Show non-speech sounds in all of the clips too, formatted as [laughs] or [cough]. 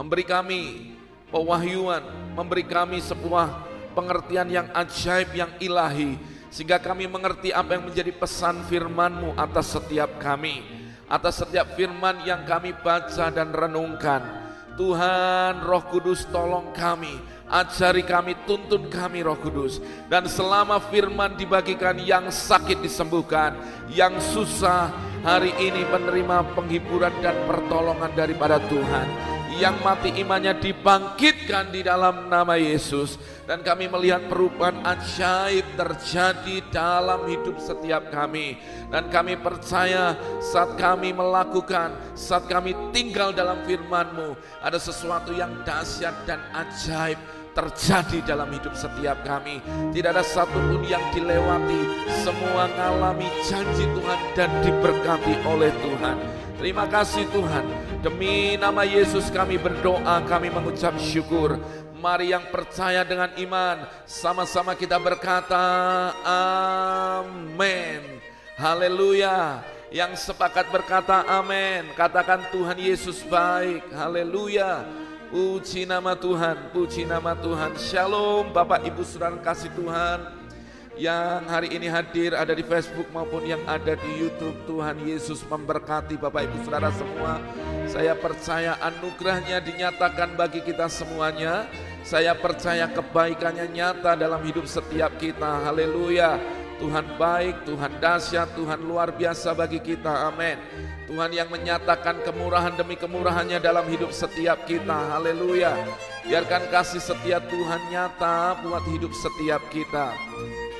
memberi kami pewahyuan, memberi kami sebuah pengertian yang ajaib, yang ilahi, sehingga kami mengerti apa yang menjadi pesan firman-Mu atas setiap kami, atas setiap firman yang kami baca dan renungkan. Tuhan Roh Kudus tolong kami, ajari kami, tuntun kami Roh Kudus. Dan selama firman dibagikan yang sakit disembuhkan, yang susah hari ini menerima penghiburan dan pertolongan daripada Tuhan yang mati imannya dibangkitkan di dalam nama Yesus dan kami melihat perubahan ajaib terjadi dalam hidup setiap kami dan kami percaya saat kami melakukan saat kami tinggal dalam firman-Mu ada sesuatu yang dahsyat dan ajaib terjadi dalam hidup setiap kami. Tidak ada satupun yang dilewati, semua mengalami janji Tuhan dan diberkati oleh Tuhan. Terima kasih Tuhan. Demi nama Yesus kami berdoa, kami mengucap syukur. Mari yang percaya dengan iman, sama-sama kita berkata, Amin. Haleluya. Yang sepakat berkata amin, katakan Tuhan Yesus baik. Haleluya. Puji nama Tuhan, puji nama Tuhan. Shalom Bapak Ibu Saudara kasih Tuhan yang hari ini hadir ada di Facebook maupun yang ada di YouTube. Tuhan Yesus memberkati Bapak Ibu Saudara semua. Saya percaya anugerahnya dinyatakan bagi kita semuanya. Saya percaya kebaikannya nyata dalam hidup setiap kita. Haleluya. Tuhan baik, Tuhan dahsyat, Tuhan luar biasa bagi kita. Amin. Tuhan yang menyatakan kemurahan demi kemurahannya dalam hidup setiap kita. Haleluya. Biarkan kasih setia Tuhan nyata buat hidup setiap kita.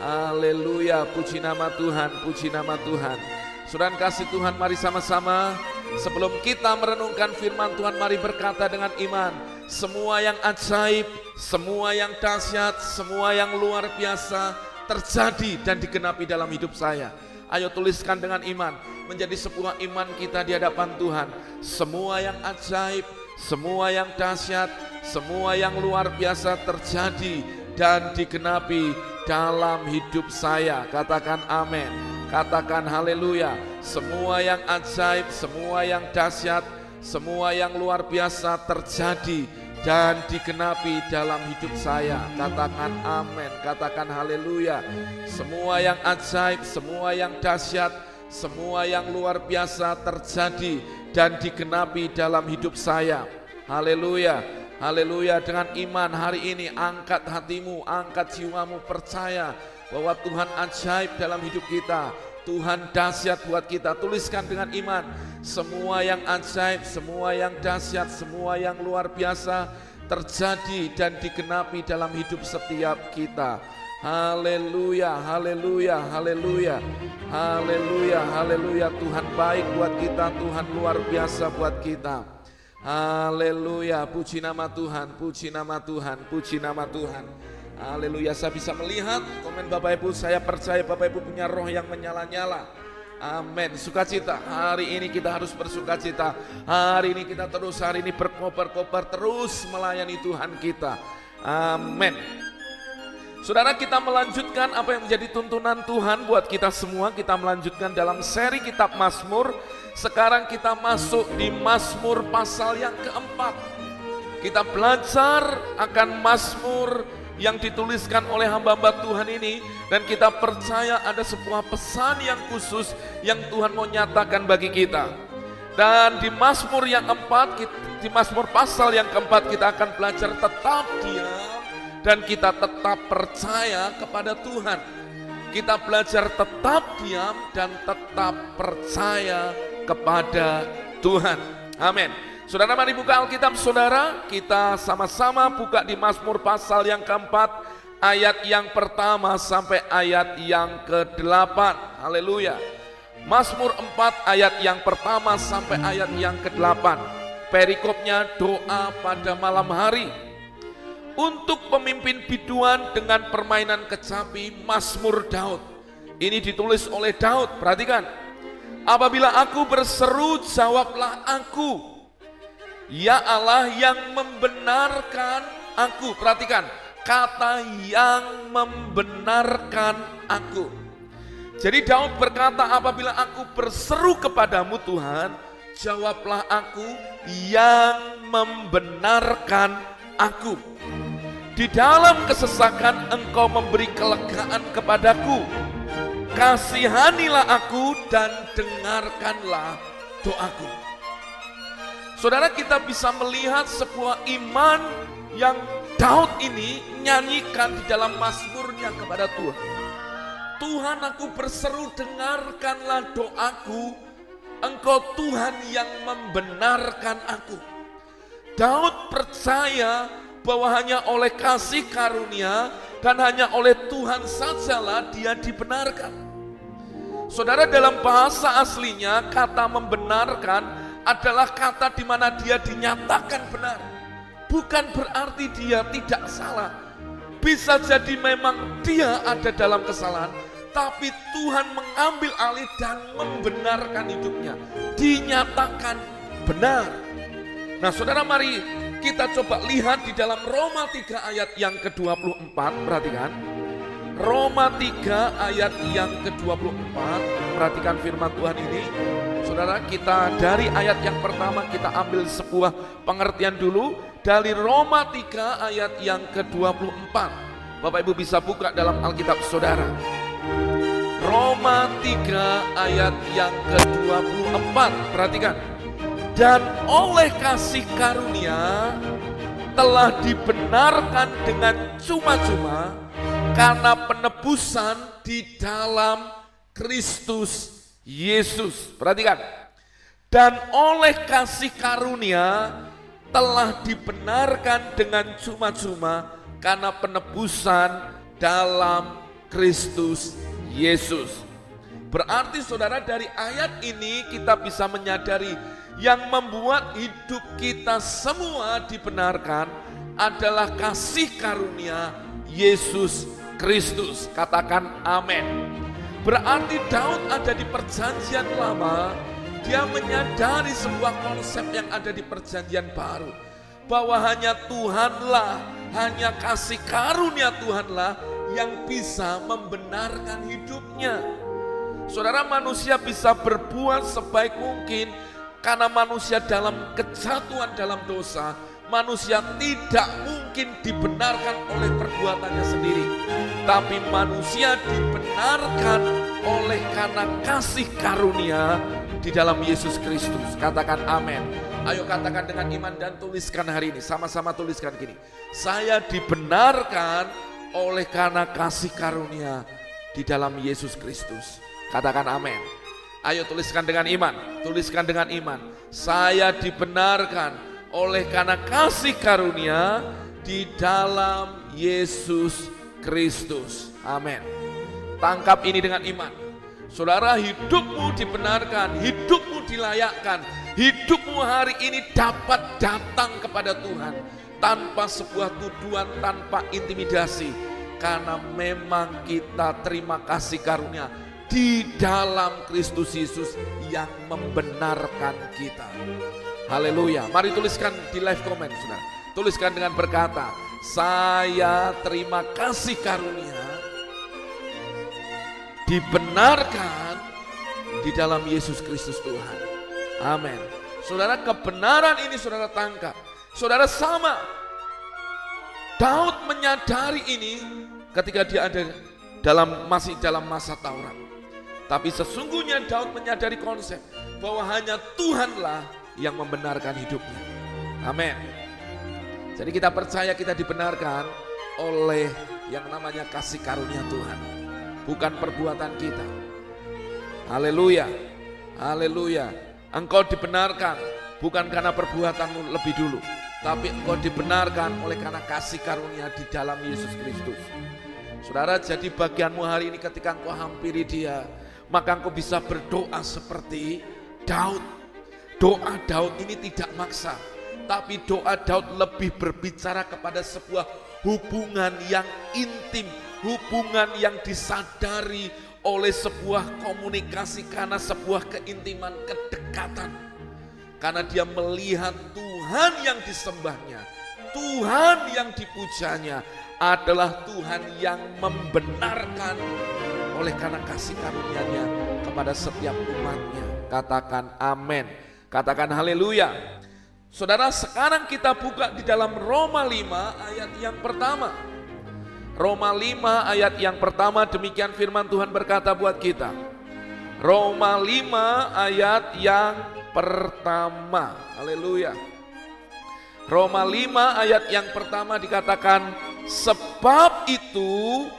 Haleluya, puji nama Tuhan, puji nama Tuhan. Saudara kasih Tuhan, mari sama-sama sebelum kita merenungkan firman Tuhan, mari berkata dengan iman, semua yang ajaib, semua yang dahsyat, semua yang luar biasa terjadi dan digenapi dalam hidup saya. Ayo tuliskan dengan iman, menjadi sebuah iman kita di hadapan Tuhan. Semua yang ajaib, semua yang dahsyat, semua yang luar biasa terjadi dan digenapi dalam hidup saya. Katakan amin. Katakan haleluya. Semua yang ajaib, semua yang dahsyat, semua yang luar biasa terjadi dan digenapi dalam hidup saya. Katakan amin, katakan haleluya. Semua yang ajaib, semua yang dahsyat, semua yang luar biasa terjadi dan digenapi dalam hidup saya. Haleluya. Haleluya dengan iman hari ini angkat hatimu, angkat jiwamu percaya bahwa Tuhan ajaib dalam hidup kita. Tuhan dahsyat buat kita. Tuliskan dengan iman semua yang ajaib, semua yang dahsyat, semua yang luar biasa terjadi dan digenapi dalam hidup setiap kita. Haleluya, haleluya, haleluya, haleluya, haleluya. Tuhan baik buat kita, Tuhan luar biasa buat kita. Haleluya, puji nama Tuhan, puji nama Tuhan, puji nama Tuhan. Haleluya, saya bisa melihat komen Bapak Ibu, saya percaya Bapak Ibu punya roh yang menyala-nyala. Amin. Sukacita. Hari ini kita harus bersukacita. Hari ini kita terus hari ini berkobar-kobar terus melayani Tuhan kita. Amin. Saudara kita melanjutkan apa yang menjadi tuntunan Tuhan buat kita semua. Kita melanjutkan dalam seri kitab Mazmur sekarang kita masuk di Mazmur pasal yang keempat. Kita belajar akan Mazmur yang dituliskan oleh hamba-hamba Tuhan ini dan kita percaya ada sebuah pesan yang khusus yang Tuhan mau nyatakan bagi kita. Dan di Mazmur yang keempat, di Mazmur pasal yang keempat kita akan belajar tetap diam dan kita tetap percaya kepada Tuhan. Kita belajar tetap diam dan tetap percaya kepada Tuhan. Amin. Saudara mari buka Alkitab saudara, kita sama-sama buka di Mazmur pasal yang keempat, ayat yang pertama sampai ayat yang ke-8. Haleluya. Mazmur 4 ayat yang pertama sampai ayat yang ke-8. Perikopnya doa pada malam hari. Untuk pemimpin biduan dengan permainan kecapi Mazmur Daud. Ini ditulis oleh Daud, perhatikan. Apabila aku berseru, jawablah aku. Ya Allah yang membenarkan aku. Perhatikan, kata yang membenarkan aku. Jadi Daud berkata, apabila aku berseru kepadamu Tuhan, jawablah aku yang membenarkan aku. Di dalam kesesakan engkau memberi kelegaan kepadaku. Kasihanilah aku dan dengarkanlah doaku. Saudara kita bisa melihat sebuah iman yang Daud ini nyanyikan di dalam mazmurnya kepada Tuhan. Tuhan aku berseru dengarkanlah doaku, engkau Tuhan yang membenarkan aku. Daud percaya bahwa hanya oleh kasih karunia dan hanya oleh Tuhan sajalah dia dibenarkan. Saudara dalam bahasa aslinya kata membenarkan adalah kata di mana dia dinyatakan benar. Bukan berarti dia tidak salah. Bisa jadi memang dia ada dalam kesalahan, tapi Tuhan mengambil alih dan membenarkan hidupnya. Dinyatakan benar. Nah saudara mari kita coba lihat di dalam Roma 3 ayat yang ke-24, perhatikan. Roma 3 ayat yang ke-24, perhatikan firman Tuhan ini. Saudara, kita dari ayat yang pertama kita ambil sebuah pengertian dulu dari Roma 3 ayat yang ke-24. Bapak Ibu bisa buka dalam Alkitab Saudara. Roma 3 ayat yang ke-24. Perhatikan dan oleh kasih karunia telah dibenarkan dengan cuma-cuma karena penebusan di dalam Kristus Yesus. Perhatikan. Dan oleh kasih karunia telah dibenarkan dengan cuma-cuma karena penebusan dalam Kristus Yesus. Berarti saudara dari ayat ini kita bisa menyadari yang membuat hidup kita semua dibenarkan adalah kasih karunia Yesus Kristus. Katakan amin. Berarti Daud ada di perjanjian lama, dia menyadari sebuah konsep yang ada di perjanjian baru. Bahwa hanya Tuhanlah, hanya kasih karunia Tuhanlah yang bisa membenarkan hidupnya. Saudara manusia bisa berbuat sebaik mungkin, karena manusia dalam kejatuhan dalam dosa, manusia tidak mungkin dibenarkan oleh perbuatannya sendiri. Tapi manusia dibenarkan oleh karena kasih karunia di dalam Yesus Kristus. Katakan amin. Ayo katakan dengan iman dan tuliskan hari ini. Sama-sama tuliskan gini. Saya dibenarkan oleh karena kasih karunia di dalam Yesus Kristus. Katakan amin. Ayo tuliskan dengan iman, tuliskan dengan iman. Saya dibenarkan oleh karena kasih karunia di dalam Yesus Kristus. Amin. Tangkap ini dengan iman. Saudara hidupmu dibenarkan, hidupmu dilayakkan, hidupmu hari ini dapat datang kepada Tuhan tanpa sebuah tuduhan, tanpa intimidasi. Karena memang kita terima kasih karunia di dalam Kristus Yesus yang membenarkan kita. Haleluya. Mari tuliskan di live comment, saudara. Tuliskan dengan berkata, saya terima kasih karunia dibenarkan di dalam Yesus Kristus Tuhan. Amin. Saudara kebenaran ini saudara tangkap. Saudara sama. Daud menyadari ini ketika dia ada dalam masih dalam masa Taurat. Tapi sesungguhnya Daud menyadari konsep bahwa hanya Tuhanlah yang membenarkan hidupnya. Amin. Jadi kita percaya kita dibenarkan oleh yang namanya kasih karunia Tuhan. Bukan perbuatan kita. Haleluya. Haleluya. Engkau dibenarkan bukan karena perbuatanmu lebih dulu. Tapi engkau dibenarkan oleh karena kasih karunia di dalam Yesus Kristus. Saudara jadi bagianmu hari ini ketika engkau hampiri dia maka engkau bisa berdoa seperti Daud. Doa Daud ini tidak maksa, tapi doa Daud lebih berbicara kepada sebuah hubungan yang intim, hubungan yang disadari oleh sebuah komunikasi karena sebuah keintiman, kedekatan. Karena dia melihat Tuhan yang disembahnya, Tuhan yang dipujanya adalah Tuhan yang membenarkan oleh karena kasih karunia-Nya kepada setiap umatnya. Katakan amin. Katakan haleluya. Saudara, sekarang kita buka di dalam Roma 5 ayat yang pertama. Roma 5 ayat yang pertama demikian firman Tuhan berkata buat kita. Roma 5 ayat yang pertama. Haleluya. Roma 5 ayat yang pertama dikatakan sebab itu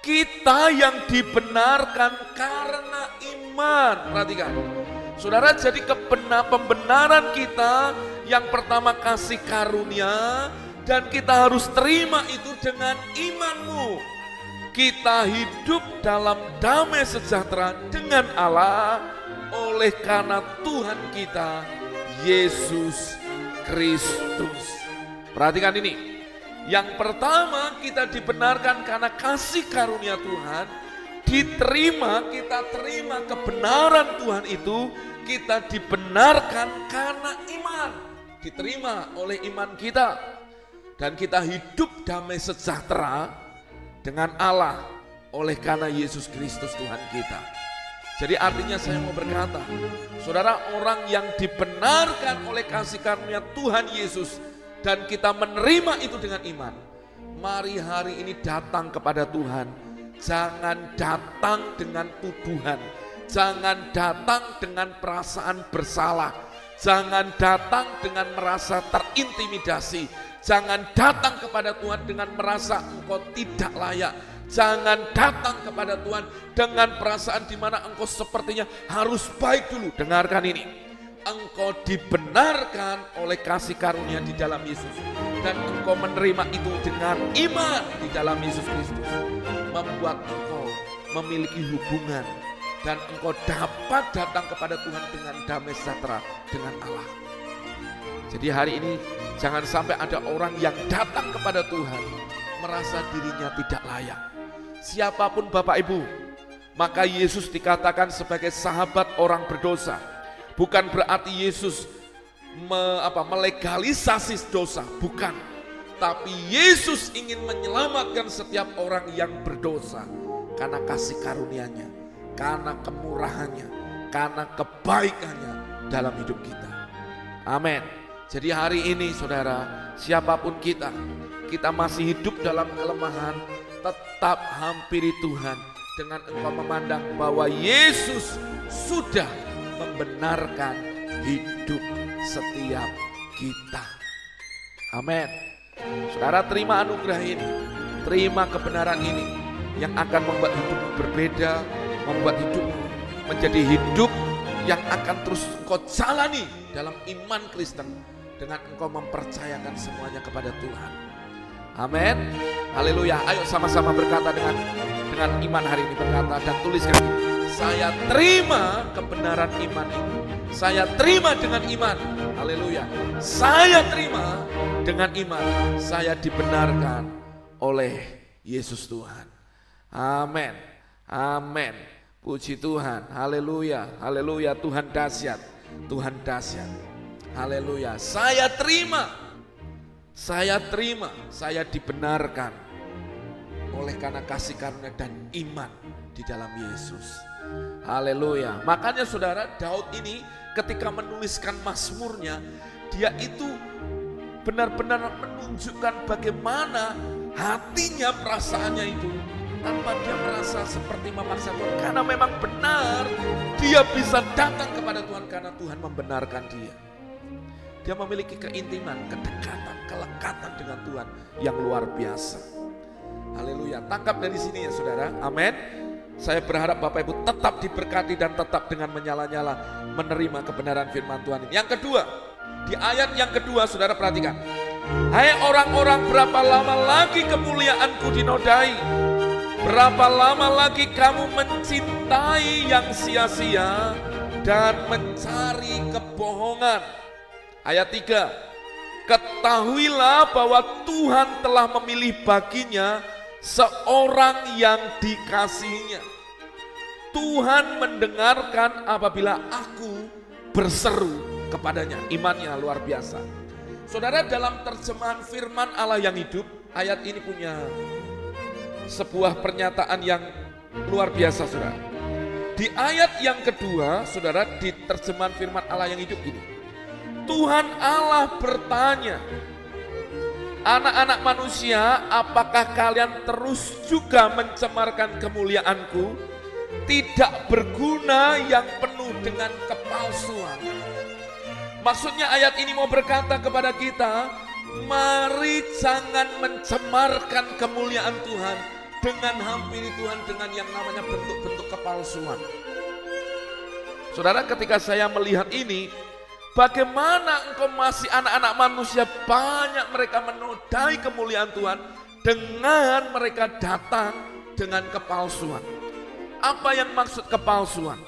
kita yang dibenarkan karena iman. Perhatikan. Saudara jadi kebenar, pembenaran kita yang pertama kasih karunia dan kita harus terima itu dengan imanmu. Kita hidup dalam damai sejahtera dengan Allah oleh karena Tuhan kita Yesus Kristus. Perhatikan ini. Yang pertama kita dibenarkan karena kasih karunia Tuhan, diterima, kita terima kebenaran Tuhan itu, kita dibenarkan karena iman. Diterima oleh iman kita. Dan kita hidup damai sejahtera dengan Allah oleh karena Yesus Kristus Tuhan kita. Jadi artinya saya mau berkata, saudara orang yang dibenarkan oleh kasih karunia Tuhan Yesus dan kita menerima itu dengan iman. Mari hari ini datang kepada Tuhan. Jangan datang dengan tuduhan. Jangan datang dengan perasaan bersalah. Jangan datang dengan merasa terintimidasi. Jangan datang kepada Tuhan dengan merasa engkau tidak layak. Jangan datang kepada Tuhan dengan perasaan di mana engkau sepertinya harus baik dulu. Dengarkan ini engkau dibenarkan oleh kasih karunia di dalam Yesus dan engkau menerima itu dengan iman di dalam Yesus Kristus membuat engkau memiliki hubungan dan engkau dapat datang kepada Tuhan dengan damai sejahtera dengan Allah. Jadi hari ini jangan sampai ada orang yang datang kepada Tuhan merasa dirinya tidak layak. Siapa pun Bapak Ibu, maka Yesus dikatakan sebagai sahabat orang berdosa Bukan berarti Yesus me, apa, melegalisasi dosa, bukan. Tapi Yesus ingin menyelamatkan setiap orang yang berdosa karena kasih karunia-Nya, karena kemurahannya, karena kebaikannya dalam hidup kita. Amin. Jadi hari ini saudara, siapa pun kita, kita masih hidup dalam kelemahan, tetap hampiri Tuhan dengan engkau memandang bahwa Yesus sudah membenarkan hidup setiap kita. Amin. Saudara terima anugerah ini, terima kebenaran ini yang akan membuat hidupmu berbeda, membuat hidupmu menjadi hidup yang akan terus kau jalani dalam iman Kristen dengan engkau mempercayakan semuanya kepada Tuhan. Amin. Haleluya. Ayo sama-sama berkata dengan dengan iman hari ini berkata dan tuliskan saya terima kebenaran iman itu. Saya terima dengan iman. Haleluya. Saya terima dengan iman. Saya dibenarkan oleh Yesus Tuhan. Amin. Amin. Puji Tuhan. Haleluya. Haleluya. Tuhan dahsyat. Tuhan dahsyat. Haleluya. Saya terima. Saya terima. Saya dibenarkan oleh karena kasih karunia dan iman di dalam Yesus. Haleluya. Makanya saudara Daud ini ketika menuliskan Mazmurnya, dia itu benar-benar menunjukkan bagaimana hatinya perasaannya itu tanpa dia merasa seperti memaksa Tuhan karena memang benar dia bisa datang kepada Tuhan karena Tuhan membenarkan dia. Dia memiliki keintiman, kedekatan, kelekatan dengan Tuhan yang luar biasa. Haleluya. Tangkap dari sini ya saudara. Amin. Saya berharap Bapak Ibu tetap diberkati dan tetap dengan menyala-nyala menerima kebenaran firman Tuhan ini. Yang kedua, di ayat yang kedua saudara perhatikan. Hai orang-orang berapa lama lagi kemuliaanku dinodai? Berapa lama lagi kamu mencintai yang sia-sia dan mencari kebohongan? Ayat 3. Ketahuilah bahwa Tuhan telah memilih baginya seorang yang dikasihinya. Tuhan mendengarkan apabila aku berseru kepadanya. Imannya luar biasa. Saudara dalam terjemahan firman Allah yang hidup, ayat ini punya sebuah pernyataan yang luar biasa saudara. Di ayat yang kedua, saudara, di terjemahan firman Allah yang hidup ini. Tuhan Allah bertanya, Anak-anak manusia, apakah kalian terus juga mencemarkan kemuliaanku? Tidak berguna yang penuh dengan kepalsuan. Maksudnya ayat ini mau berkata kepada kita, mari jangan mencemarkan kemuliaan Tuhan dengan hampiri Tuhan dengan yang namanya bentuk-bentuk kepalsuan. Saudara ketika saya melihat ini, Bagaimana engkau masih anak-anak manusia banyak mereka menodai kemuliaan Tuhan dengan mereka datang dengan kepalsuan. Apa yang maksud kepalsuan?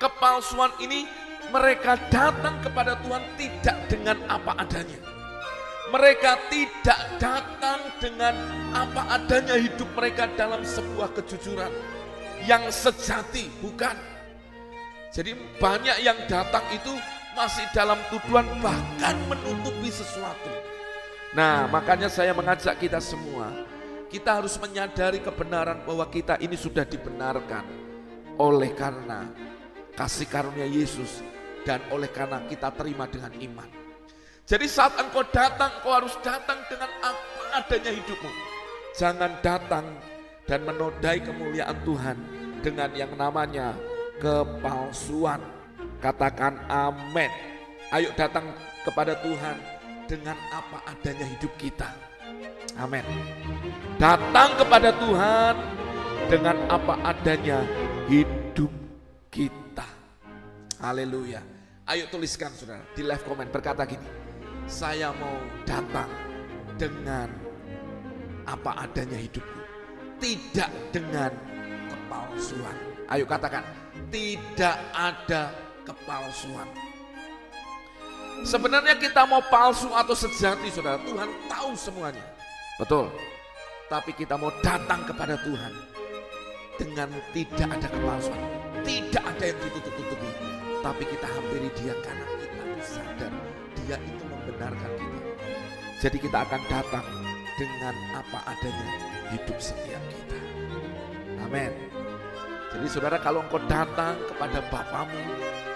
Kepalsuan ini mereka datang kepada Tuhan tidak dengan apa adanya. Mereka tidak datang dengan apa adanya hidup mereka dalam sebuah kejujuran yang sejati, bukan. Jadi banyak yang datang itu masih dalam tuduhan bahkan menutupi sesuatu. Nah, makanya saya mengajak kita semua, kita harus menyadari kebenaran bahwa kita ini sudah dibenarkan oleh karena kasih karunia Yesus dan oleh karena kita terima dengan iman. Jadi saat engkau datang, engkau harus datang dengan apa adanya hidupmu. Jangan datang dan menodai kemuliaan Tuhan dengan yang namanya kepalsuan Katakan amin. Ayo datang kepada Tuhan dengan apa adanya hidup kita. Amin. Datang kepada Tuhan dengan apa adanya hidup kita. Haleluya. Ayo tuliskan saudara di live comment berkata gini. Saya mau datang dengan apa adanya hidupku. Tidak dengan kepalsuan. Ayo katakan, tidak ada kepalsuan. Sebenarnya kita mau palsu atau sejati saudara, Tuhan tahu semuanya. Betul. Tapi kita mau datang kepada Tuhan dengan tidak ada kepalsuan. Tidak ada yang ditutup-tutupi. Tapi kita hampiri dia karena kita sadar dia itu membenarkan kita. Jadi kita akan datang dengan apa adanya hidup setiap kita. Amin. Jadi saudara kalau engkau datang kepada Bapamu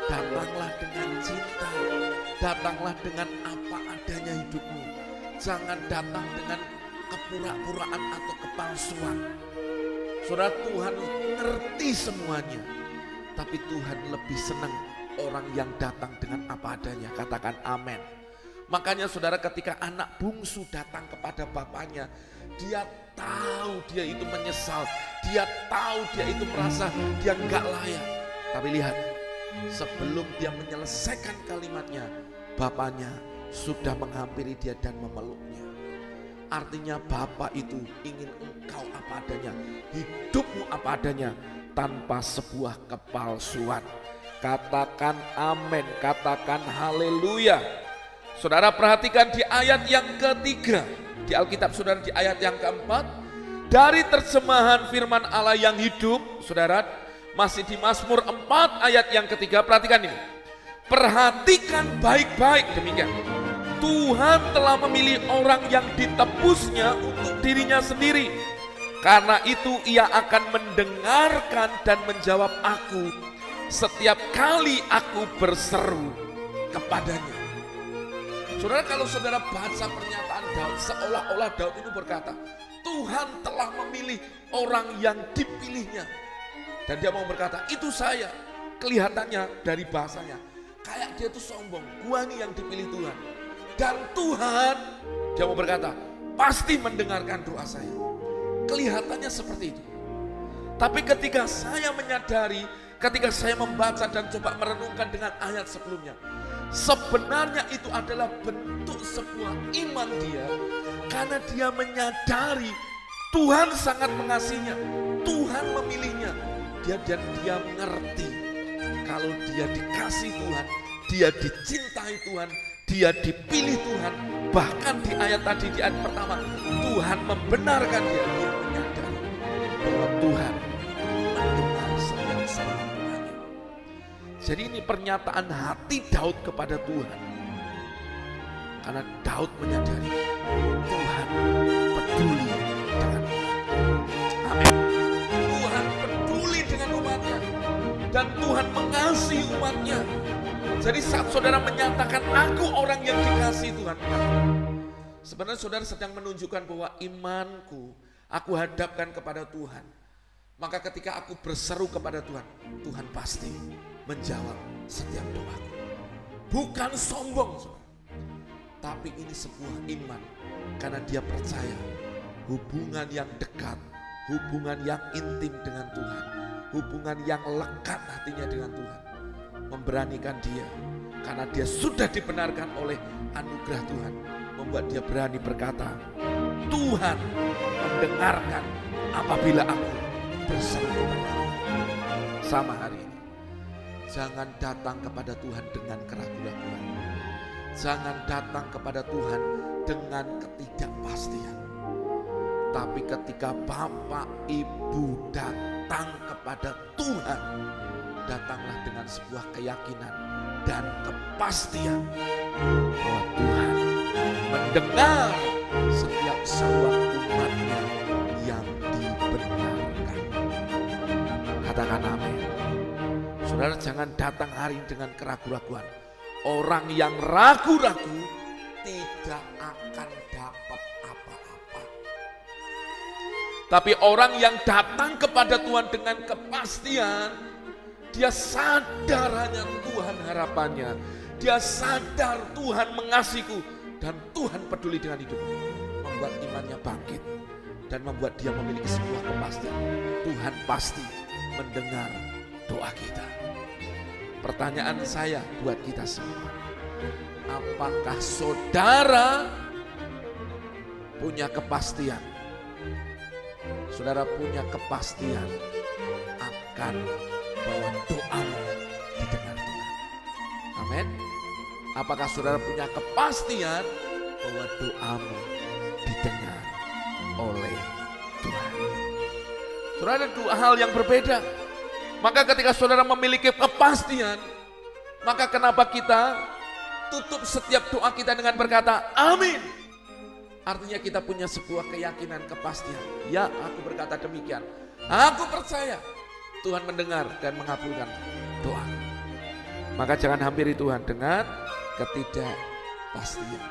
Datanglah dengan cinta, datanglah dengan apa adanya hidupmu. Jangan datang dengan kepura-puraan atau kepalsuan. Saudara Tuhan ngerti semuanya, tapi Tuhan lebih senang orang yang datang dengan apa adanya. Katakan amin. Makanya saudara ketika anak bungsu datang kepada bapaknya, dia tahu dia itu menyesal, dia tahu dia itu merasa dia enggak layak. Tapi lihat, Sebelum dia menyelesaikan kalimatnya, bapaknya sudah menghampiri dia dan memeluknya. Artinya Bapak itu ingin engkau apa adanya, hidupmu apa adanya, tanpa sebuah kepalsuan. Katakan amin, katakan haleluya. Saudara perhatikan di ayat yang ketiga, di Alkitab saudara di ayat yang keempat, dari terjemahan firman Allah yang hidup, saudara masih di Mazmur 4 ayat yang ketiga, perhatikan ini. Perhatikan baik-baik demikian. Tuhan telah memilih orang yang ditebusnya untuk dirinya sendiri. Karena itu ia akan mendengarkan dan menjawab aku setiap kali aku berseru kepadanya. Saudara kalau saudara baca pernyataan Daud seolah-olah Daud itu berkata, Tuhan telah memilih orang yang dipilihnya dan dia mau berkata, itu saya. Kelihatannya dari bahasanya. Kayak dia tuh sombong. Gua nih yang dipilih Tuhan. Dan Tuhan, dia mau berkata, pasti mendengarkan doa saya. Kelihatannya seperti itu. Tapi ketika saya menyadari, ketika saya membaca dan coba merenungkan dengan ayat sebelumnya. Sebenarnya itu adalah bentuk sebuah iman dia. Karena dia menyadari Tuhan sangat mengasihinya. Tuhan memilihnya dia dan dia mengerti kalau dia dikasih Tuhan, dia dicintai Tuhan, dia dipilih Tuhan. Bahkan di ayat tadi di ayat pertama, Tuhan membenarkan dia, dia menyadari bahwa Tuhan mendengar setiap seruannya. Jadi ini pernyataan hati Daud kepada Tuhan. Karena Daud menyadari Tuhan peduli Tuhan mengasihi umatnya. Jadi saat saudara menyatakan aku orang yang dikasih Tuhan, sebenarnya saudara sedang menunjukkan bahwa imanku aku hadapkan kepada Tuhan. Maka ketika aku berseru kepada Tuhan, Tuhan pasti menjawab setiap doaku. Bukan sombong, saudara. tapi ini sebuah iman karena dia percaya hubungan yang dekat, hubungan yang intim dengan Tuhan, hubungan yang lekat hatinya dengan Tuhan. Memberanikan dia karena dia sudah dibenarkan oleh anugerah Tuhan membuat dia berani berkata Tuhan mendengarkan apabila aku berseru sama hari ini jangan datang kepada Tuhan dengan keraguan-keraguan. Jangan datang kepada Tuhan dengan ketidakpastian. Tapi ketika Bapak Ibu datang kepada Tuhan datanglah dengan sebuah keyakinan dan kepastian bahwa Tuhan mendengar setiap seruan umatnya yang dibenarkan. Katakan amin. Saudara jangan datang hari dengan keraguan-raguan. Orang yang ragu-ragu tidak akan dapat apa-apa. Tapi orang yang datang kepada Tuhan dengan kepastian, dia sadar hanya Tuhan harapannya. Dia sadar Tuhan mengasihiku dan Tuhan peduli dengan hidupnya. Membuat imannya bangkit dan membuat dia memiliki sebuah kepastian. Tuhan pasti mendengar doa kita. Pertanyaan saya buat kita semua. Apakah saudara punya kepastian? Saudara punya kepastian akan bahwa doamu didengar Tuhan. Amin. Apakah saudara punya kepastian bahwa doamu didengar oleh Tuhan? Saudara ada dua hal yang berbeda. Maka ketika saudara memiliki kepastian, maka kenapa kita tutup setiap doa kita dengan berkata amin. Artinya kita punya sebuah keyakinan kepastian. Ya aku berkata demikian. Aku percaya Tuhan mendengar dan mengabulkan doa. Maka jangan hampiri Tuhan dengan ketidakpastian.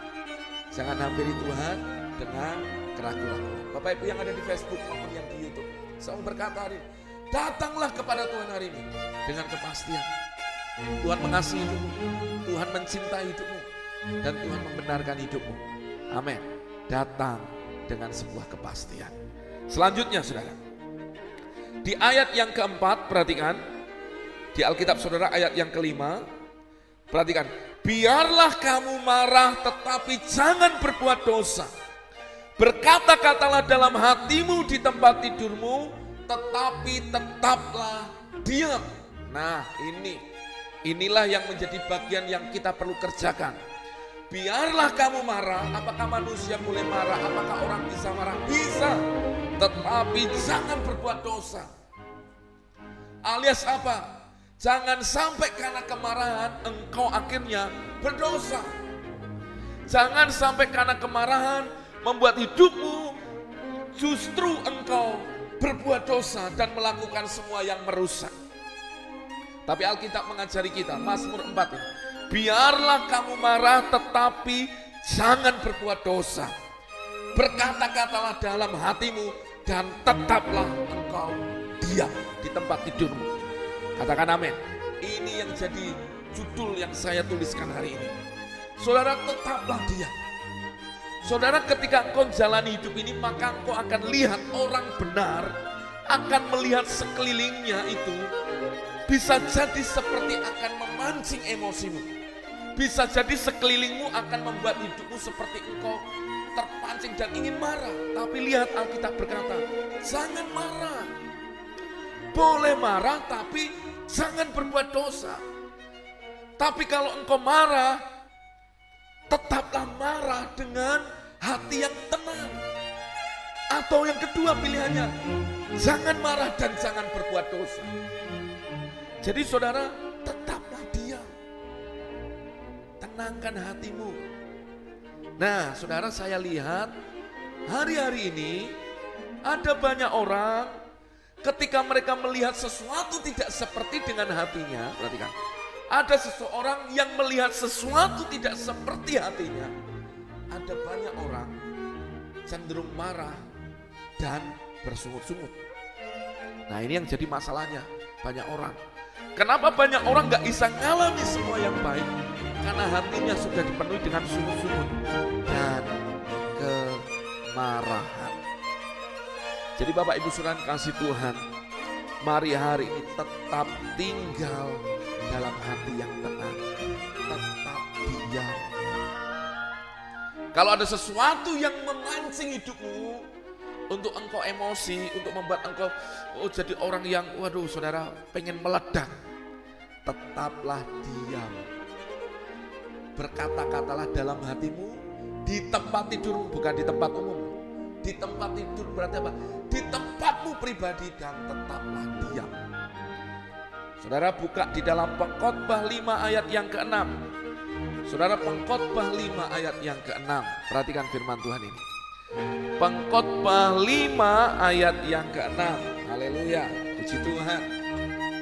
Jangan hampiri Tuhan dengan keraguan-keraguan. Bapak Ibu yang ada di Facebook maupun yang di Youtube. Saya berkata hari datanglah kepada Tuhan hari ini dengan kepastian. Tuhan mengasihi hidupmu, Tuhan mencintai hidupmu, dan Tuhan membenarkan hidupmu. Amin. Datang dengan sebuah kepastian. Selanjutnya saudara, di ayat yang keempat, perhatikan. Di Alkitab saudara ayat yang kelima. Perhatikan. Biarlah kamu marah tetapi jangan berbuat dosa. Berkata-katalah dalam hatimu di tempat tidurmu, tetapi tetaplah diam. Nah ini, inilah yang menjadi bagian yang kita perlu kerjakan. Biarlah kamu marah, apakah manusia boleh marah, apakah orang bisa marah? Bisa, tetapi jangan berbuat dosa. Alias apa? Jangan sampai karena kemarahan engkau akhirnya berdosa. Jangan sampai karena kemarahan membuat hidupmu justru engkau berbuat dosa dan melakukan semua yang merusak. Tapi Alkitab mengajari kita, Mazmur 4 ini, biarlah kamu marah tetapi jangan berbuat dosa. Berkata-katalah dalam hatimu, dan tetaplah engkau diam di tempat tidurmu. Katakan amin. Ini yang jadi judul yang saya tuliskan hari ini. Saudara tetaplah diam. Saudara ketika engkau jalani hidup ini maka engkau akan lihat orang benar akan melihat sekelilingnya itu bisa jadi seperti akan memancing emosimu. Bisa jadi sekelilingmu akan membuat hidupmu seperti engkau terpancing dan ingin marah. Tapi lihat Alkitab berkata, jangan marah. Boleh marah tapi jangan berbuat dosa. Tapi kalau engkau marah, tetaplah marah dengan hati yang tenang. Atau yang kedua pilihannya, jangan marah dan jangan berbuat dosa. Jadi saudara, Tenangkan hatimu Nah, saudara saya lihat hari-hari ini ada banyak orang ketika mereka melihat sesuatu tidak seperti dengan hatinya, perhatikan. ada seseorang yang melihat sesuatu tidak seperti hatinya. Ada banyak orang cenderung marah dan bersungut-sungut. Nah ini yang jadi masalahnya banyak orang. Kenapa banyak orang gak bisa ngalami semua yang baik? Karena hatinya sudah dipenuhi dengan sungut-sungut dan kemarahan. Jadi Bapak Ibu Saudara kasih Tuhan, mari hari ini tetap tinggal dalam hati yang tenang, tetap diam. Kalau ada sesuatu yang memancing hidupmu untuk engkau emosi, untuk membuat engkau oh, jadi orang yang, waduh saudara pengen meledak, tetaplah diam. Berkata-katalah dalam hatimu, di tempat tidur bukan di tempat umum. Di tempat tidur berarti apa? Di tempatmu pribadi dan tetaplah diam. Saudara buka di dalam pengkhotbah 5 ayat yang ke-6. Saudara pengkhotbah 5 ayat yang ke-6. Perhatikan firman Tuhan ini. Pengkhotbah 5 ayat yang ke-6. Haleluya. Puji Tuhan.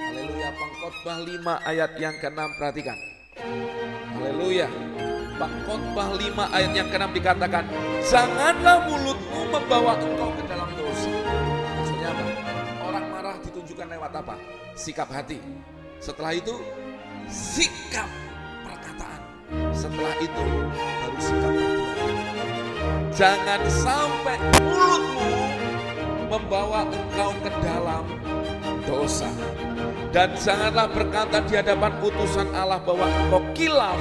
Haleluya. Pengkhotbah 5 ayat yang ke-6. Perhatikan. Haleluya. Pengkhotbah 5 ayat yang ke-6 dikatakan, "Janganlah mulutmu membawa engkau ke dalam dosa." Maksudnya apa? Orang marah ditunjukkan lewat apa? sikap hati. Setelah itu sikap perkataan. Setelah itu baru sikap perbuatan. Jangan sampai mulutmu membawa engkau ke dalam dosa. Dan janganlah berkata di hadapan utusan Allah bahwa engkau kilaf.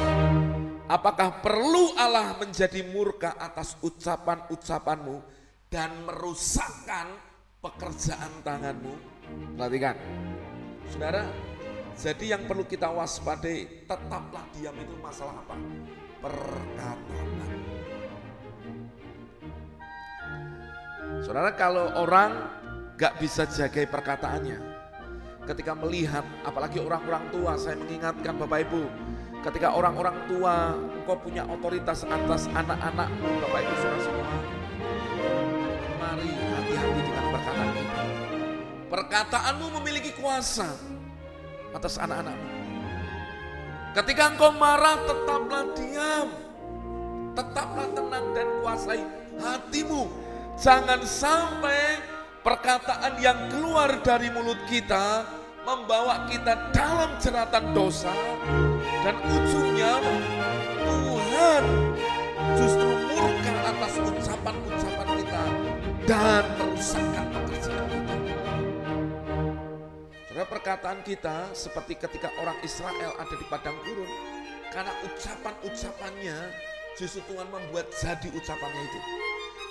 Apakah perlu Allah menjadi murka atas ucapan-ucapanmu dan merusakkan pekerjaan tanganmu? Perhatikan, Saudara, jadi yang perlu kita waspadai, tetaplah diam itu masalah apa? Perkataan. Saudara, kalau orang gak bisa jaga perkataannya, ketika melihat, apalagi orang-orang tua, saya mengingatkan Bapak Ibu, ketika orang-orang tua, engkau punya otoritas atas anak-anakmu, Bapak Ibu saudara semua, mari hati-hati dengan perkataan kita. Perkataanmu memiliki kuasa atas anak-anakmu. Ketika engkau marah, tetaplah diam. Tetaplah tenang dan kuasai hatimu. Jangan sampai perkataan yang keluar dari mulut kita membawa kita dalam jeratan dosa dan ujungnya Tuhan justru murka atas ucapan-ucapan kita dan merusakkan pekerjaan kita. Saudara perkataan kita seperti ketika orang Israel ada di padang gurun karena ucapan-ucapannya justru Tuhan membuat jadi ucapannya itu.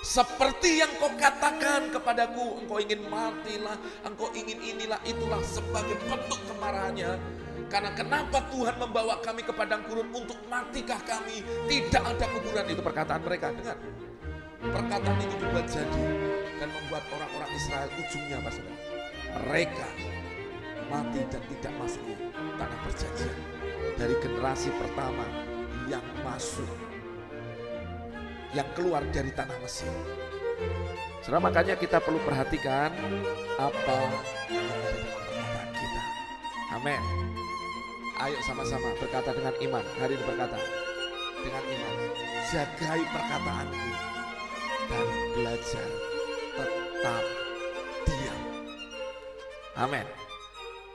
Seperti yang kau katakan kepadaku, engkau ingin matilah, engkau ingin inilah, itulah sebagai bentuk kemarahannya. Karena kenapa Tuhan membawa kami ke padang gurun untuk matikah kami? Tidak ada kuburan itu perkataan mereka. Dengar, perkataan itu dibuat jadi dan membuat orang-orang Israel ujungnya apa saudara? Mereka mati dan tidak masuk tanah perjanjian. Dari generasi pertama yang masuk yang keluar dari tanah Mesir. Saudara makanya kita perlu perhatikan apa yang kita. Amin. Ayo sama-sama berkata dengan iman. Hari ini berkata dengan iman. Jagai perkataanku dan belajar tetap diam. Amin.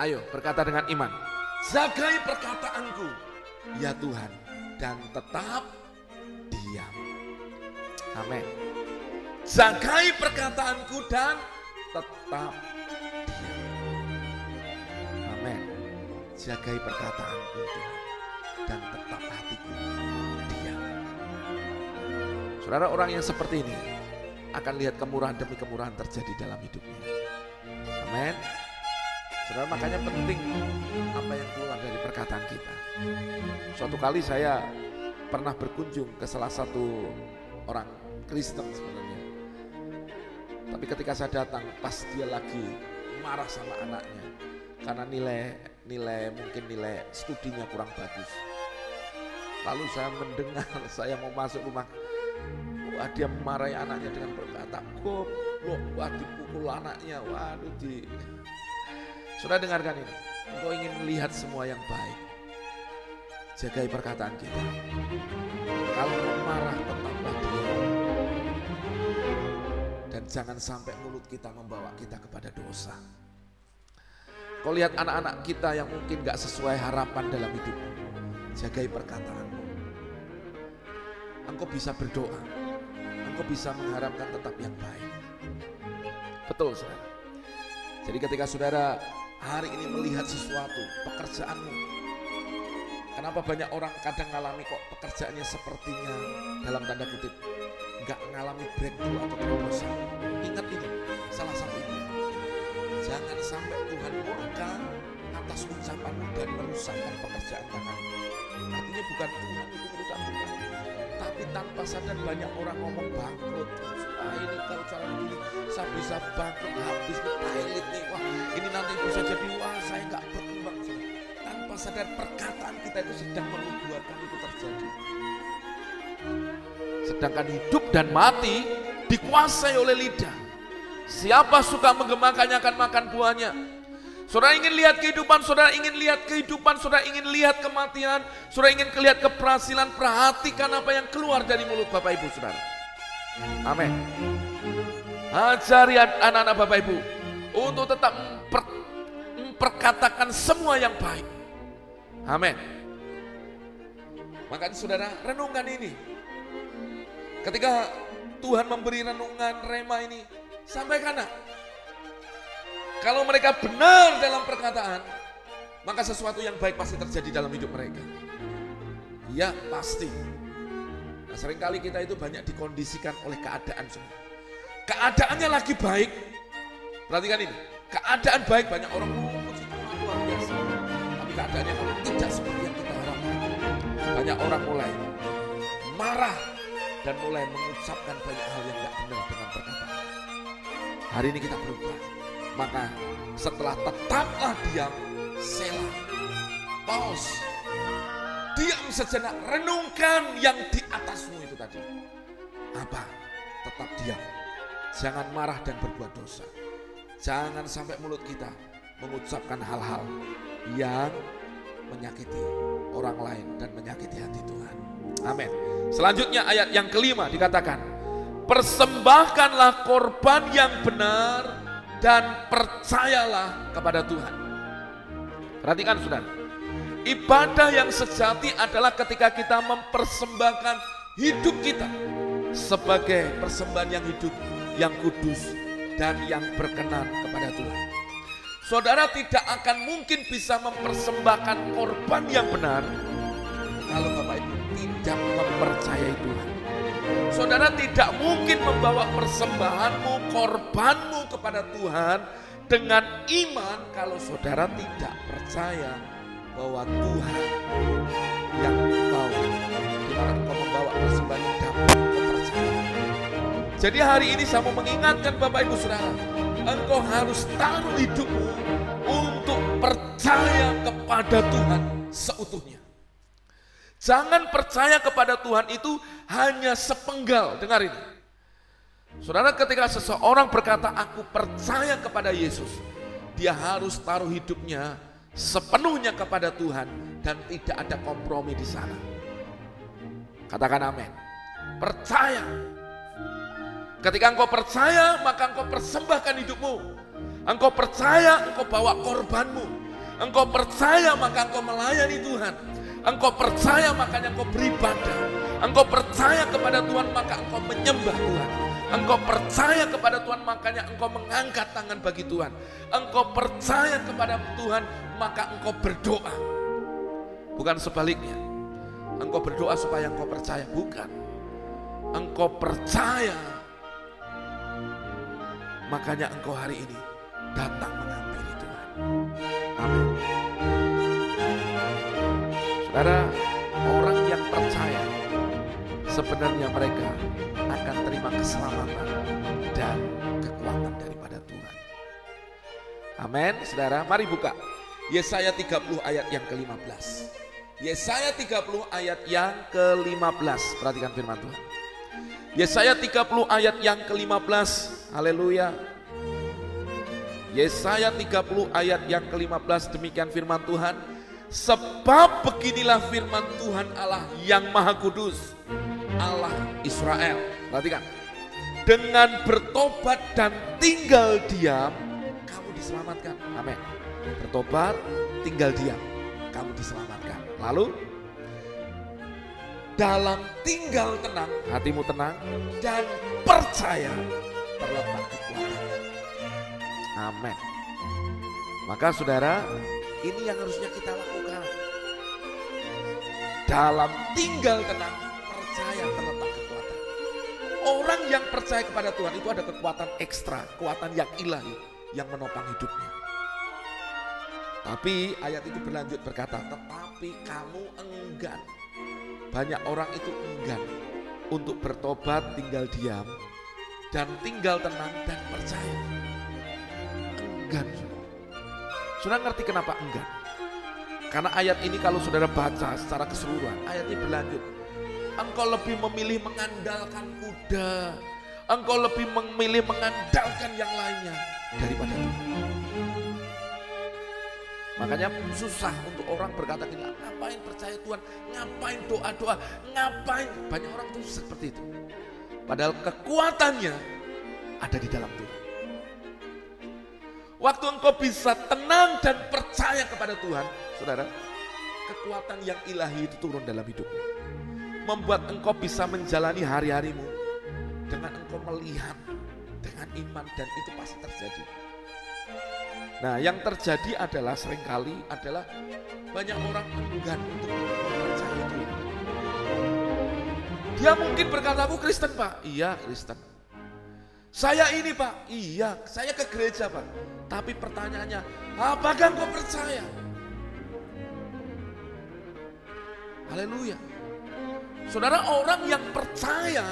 Ayo berkata dengan iman. Jagai perkataanku ya Tuhan dan tetap diam. Amin. Jagai perkataanku dan tetap diam. Amin. Jagai perkataanku Tuhan dan tetap hatiku diam. Saudara orang yang seperti ini akan lihat kemurahan demi kemurahan terjadi dalam hidupnya. Amin. Saudara makanya penting apa yang keluar dari perkataan kita. Suatu kali saya pernah berkunjung ke salah satu orang Kristen sebenarnya. Tapi ketika saya datang pas dia lagi marah sama anaknya karena nilai nilai mungkin nilai studinya kurang bagus. Lalu saya mendengar [laughs] saya mau masuk rumah Wah dia memarahi anaknya dengan berkata goblok, wah dipukul anaknya, waduh di Sudah dengarkan ini, engkau ingin melihat semua yang baik. Jagai perkataan kita. Kalau marah tetaplah diam. Jangan sampai mulut kita membawa kita kepada dosa. Kau lihat anak-anak kita yang mungkin gak sesuai harapan dalam hidup. Jagai perkataanmu. Engkau bisa berdoa. Engkau bisa mengharapkan tetap yang baik. Betul saudara. Jadi ketika saudara hari ini melihat sesuatu, pekerjaanmu, Kenapa banyak orang kadang ngalami kok pekerjaannya sepertinya dalam tanda kutip nggak ngalami breakthrough atau terobosan. Ingat ini, salah satu ini. Jangan sampai Tuhan murka atas ucapanmu dan merusakkan pekerjaan tangan. Artinya bukan Tuhan itu merusak bukan. Tapi tanpa sadar banyak orang ngomong bangkrut. Ah ini kalau cara begini saya bisa bangkrut habis nih nih. Wah ini nanti bisa jadi wah saya nggak berkembang tanpa sadar perkataan kita itu sedang membuatkan itu terjadi. Sedangkan hidup dan mati dikuasai oleh lidah. Siapa suka menggemakannya akan makan buahnya. Saudara ingin lihat kehidupan, saudara ingin lihat kehidupan, saudara ingin lihat kematian, saudara ingin lihat keberhasilan, perhatikan apa yang keluar dari mulut Bapak Ibu saudara. Amin. Ajari anak-anak Bapak Ibu untuk tetap memperkatakan semua yang baik. Amin. Makanya saudara renungkan ini. Ketika Tuhan memberi renungan rema ini, sampaikan Kalau mereka benar dalam perkataan, maka sesuatu yang baik pasti terjadi dalam hidup mereka. Ya pasti. Nah, sering kali kita itu banyak dikondisikan oleh keadaan semua. Keadaannya lagi baik. Perhatikan ini. Keadaan baik banyak orang luar biasa. Tapi keadaannya kalau tidak seperti yang kita harapkan. Banyak orang mulai marah dan mulai mengucapkan banyak hal yang tidak benar dengan perkataan. Hari ini kita berubah. Maka setelah tetaplah diam, selah, pause, diam sejenak, renungkan yang di atasmu itu tadi. Apa? Tetap diam. Jangan marah dan berbuat dosa. Jangan sampai mulut kita mengucapkan hal-hal yang menyakiti orang lain dan menyakiti hati Tuhan. Amin. Selanjutnya ayat yang kelima dikatakan, persembahkanlah korban yang benar dan percayalah kepada Tuhan. Perhatikan saudara, ibadah yang sejati adalah ketika kita mempersembahkan hidup kita sebagai persembahan yang hidup, yang kudus, dan yang berkenan kepada Tuhan. Saudara tidak akan mungkin bisa mempersembahkan korban yang benar kalau tidak mempercayai Tuhan. Saudara tidak mungkin membawa persembahanmu, korbanmu kepada Tuhan dengan iman kalau saudara tidak percaya bahwa Tuhan yang kau di mana kau membawa persembahan dapat percaya. Jadi hari ini saya mau mengingatkan Bapak Ibu Saudara, engkau harus taruh hidupmu untuk percaya kepada Tuhan seutuhnya. Jangan percaya kepada Tuhan itu hanya sepenggal. Dengar ini. Saudara ketika seseorang berkata aku percaya kepada Yesus. Dia harus taruh hidupnya sepenuhnya kepada Tuhan dan tidak ada kompromi di sana. Katakan amin. Percaya Ketika engkau percaya, maka engkau persembahkan hidupmu. Engkau percaya, engkau bawa korbanmu. Engkau percaya, maka engkau melayani Tuhan. Engkau percaya, makanya engkau beribadah. Engkau percaya kepada Tuhan, maka engkau menyembah Tuhan. Engkau percaya kepada Tuhan, makanya engkau mengangkat tangan bagi Tuhan. Engkau percaya kepada Tuhan, maka engkau berdoa. Bukan sebaliknya. Engkau berdoa supaya engkau percaya, bukan. Engkau percaya Makanya engkau hari ini datang sebenarnya mereka akan terima keselamatan dan kekuatan daripada Tuhan. Amin, saudara. Mari buka Yesaya 30 ayat yang ke-15. Yesaya 30 ayat yang ke-15. Perhatikan firman Tuhan. Yesaya 30 ayat yang ke-15 Haleluya. Yesaya 30 ayat yang ke-15 demikian firman Tuhan. Sebab beginilah firman Tuhan Allah yang Maha Kudus, Allah Israel. Perhatikan. Dengan bertobat dan tinggal diam, kamu diselamatkan. Amin. Bertobat, tinggal diam, kamu diselamatkan. Lalu dalam tinggal tenang, hatimu tenang dan percaya terletak kekuatan. Amin. Maka saudara, ini yang harusnya kita lakukan. Dalam tinggal tenang, percaya terletak kekuatan. Orang yang percaya kepada Tuhan itu ada kekuatan ekstra, kekuatan yang ilahi yang menopang hidupnya. Tapi ayat itu berlanjut berkata, tetapi kamu enggan banyak orang itu enggan untuk bertobat tinggal diam dan tinggal tenang dan percaya. Enggan. Saudara ngerti kenapa enggan? Karena ayat ini kalau saudara baca secara keseluruhan, ayat ini berlanjut. Engkau lebih memilih mengandalkan kuda, engkau lebih memilih mengandalkan yang lainnya daripada Tuhan. Makanya susah untuk orang berkata gini, ngapain percaya Tuhan, ngapain doa-doa, ngapain. Banyak orang tuh seperti itu. Padahal kekuatannya ada di dalam Tuhan. Waktu engkau bisa tenang dan percaya kepada Tuhan, saudara, kekuatan yang ilahi itu turun dalam hidupmu. Membuat engkau bisa menjalani hari-harimu dengan engkau melihat dengan iman dan itu pasti terjadi. Nah yang terjadi adalah sering kali adalah banyak orang enggan untuk percaya itu. Dia mungkin berkata, aku Kristen pak. Iya Kristen. Saya ini pak. Iya, saya ke gereja pak. Tapi pertanyaannya, apakah kau percaya? Haleluya. Saudara orang yang percaya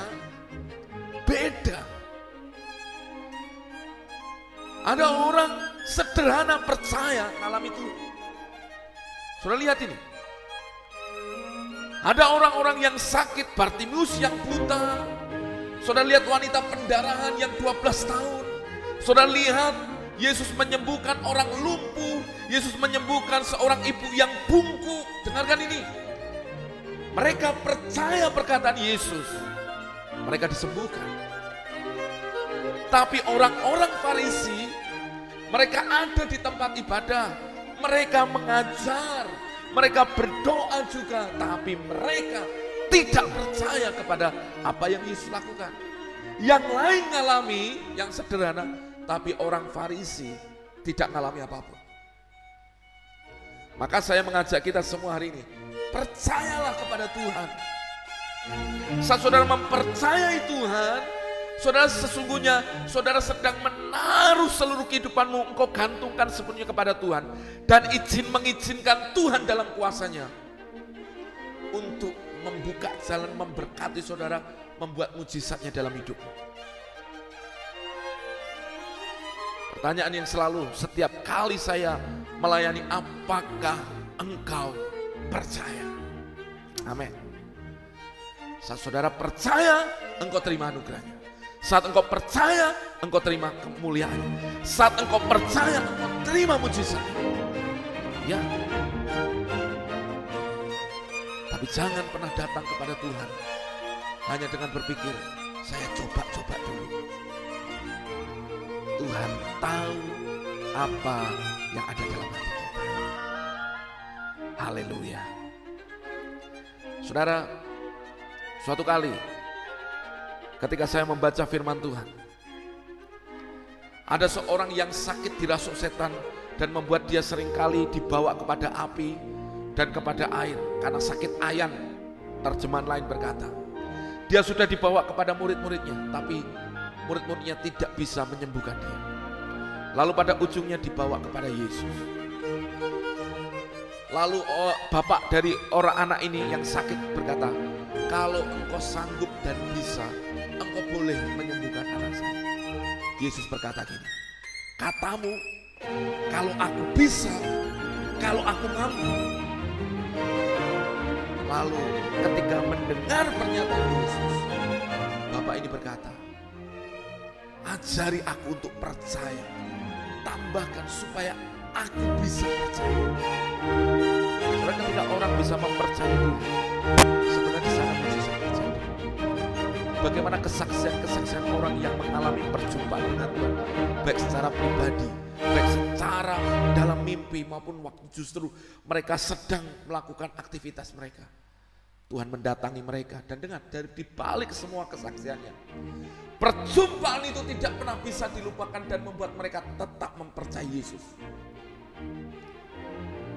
beda. Ada orang sederhana percaya malam itu. Sudah lihat ini. Ada orang-orang yang sakit, Bartimius yang buta. Saudara lihat wanita pendarahan yang 12 tahun. Saudara lihat Yesus menyembuhkan orang lumpuh. Yesus menyembuhkan seorang ibu yang bungkuk. Dengarkan ini. Mereka percaya perkataan Yesus. Mereka disembuhkan. Tapi orang-orang Farisi mereka ada di tempat ibadah, mereka mengajar, mereka berdoa juga, tapi mereka tidak percaya kepada apa yang Yesus lakukan. Yang lain ngalami yang sederhana, tapi orang Farisi tidak ngalami apa pun. Maka saya mengajak kita semua hari ini, percayalah kepada Tuhan. Saat saudara mempercayai Tuhan, Saudara sesungguhnya saudara sedang menaruh seluruh kehidupanmu engkau gantungkan sepenuhnya kepada Tuhan dan izin mengizinkan Tuhan dalam kuasanya untuk membuka jalan memberkati saudara membuat mujizatnya dalam hidupmu. Pertanyaan yang selalu setiap kali saya melayani apakah engkau percaya? Amin. Saat saudara percaya, engkau terima anugerahnya. Saat engkau percaya, engkau terima kemuliaan. Saat engkau percaya, engkau terima mujizat. Ya. Tapi jangan pernah datang kepada Tuhan hanya dengan berpikir, saya coba-coba dulu. Tuhan tahu apa yang ada dalam hati. Haleluya. Saudara, suatu kali ketika saya membaca firman Tuhan. Ada seorang yang sakit dirasuk setan dan membuat dia sering kali dibawa kepada api dan kepada air karena sakit ayan. Terjemahan lain berkata, dia sudah dibawa kepada murid-muridnya, tapi murid-muridnya tidak bisa menyembuhkan dia. Lalu pada ujungnya dibawa kepada Yesus. Lalu oh, bapak dari orang anak ini yang sakit berkata, kalau engkau sanggup dan bisa, engkau boleh menyembuhkan anak saya. Yesus berkata gini, katamu kalau aku bisa, kalau aku mampu. Lalu ketika mendengar pernyataan Yesus, Bapak ini berkata, ajari aku untuk percaya, tambahkan supaya aku bisa percaya. Saudara ketika orang bisa mempercayai Tuhan, sebenarnya di sana mujizat terjadi. Bagaimana kesaksian-kesaksian orang yang mengalami perjumpaan dengan Tuhan, baik secara pribadi, baik secara dalam mimpi maupun waktu justru mereka sedang melakukan aktivitas mereka. Tuhan mendatangi mereka dan dengar dari dibalik semua kesaksiannya. Perjumpaan itu tidak pernah bisa dilupakan dan membuat mereka tetap mempercayai Yesus.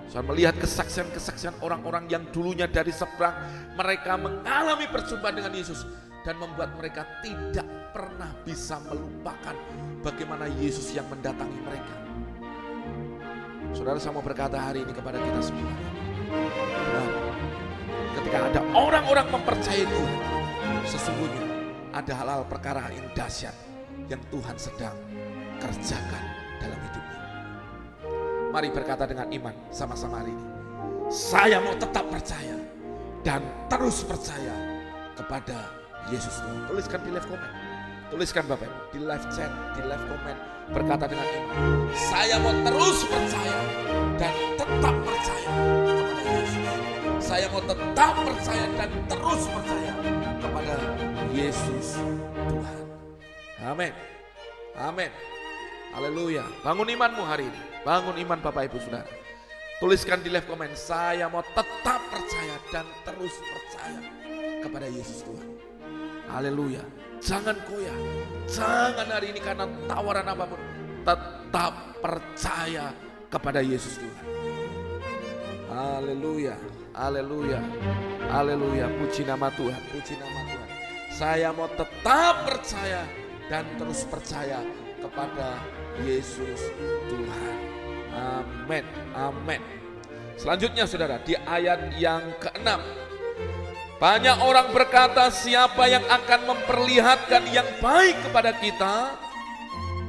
Saya melihat kesaksian-kesaksian orang-orang yang dulunya dari seberang mereka mengalami perjumpaan dengan Yesus dan membuat mereka tidak pernah bisa melupakan bagaimana Yesus yang mendatangi mereka. Saudara saya berkata hari ini kepada kita semua. Benar, ketika ada orang-orang mempercayai Tuhan, sesungguhnya ada hal-hal perkara yang dahsyat yang Tuhan sedang kerjakan dalam hidupnya. Mari berkata dengan iman sama-sama hari ini. Saya mau tetap percaya dan terus percaya kepada Yesus Tuhan. Tuliskan di live comment. Tuliskan Bapak di live chat, di live comment. Berkata dengan iman. Saya mau terus percaya dan tetap percaya kepada Yesus. Saya mau tetap percaya dan terus percaya kepada Yesus Tuhan. Amin. Amin. Haleluya. Bangun imanmu hari ini. Bangun iman Bapak Ibu Saudara. Tuliskan di live komen, saya mau tetap percaya dan terus percaya kepada Yesus Tuhan. Haleluya. Jangan koya. Jangan hari ini karena tawaran apa pun. Tetap percaya kepada Yesus Tuhan. Haleluya. Haleluya. Haleluya. Puji nama Tuhan. Puji nama Tuhan. Saya mau tetap percaya dan terus percaya kepada Yesus Tuhan. Amin. Amin. Selanjutnya saudara, di ayat yang ke-6. Banyak orang berkata siapa yang akan memperlihatkan yang baik kepada kita?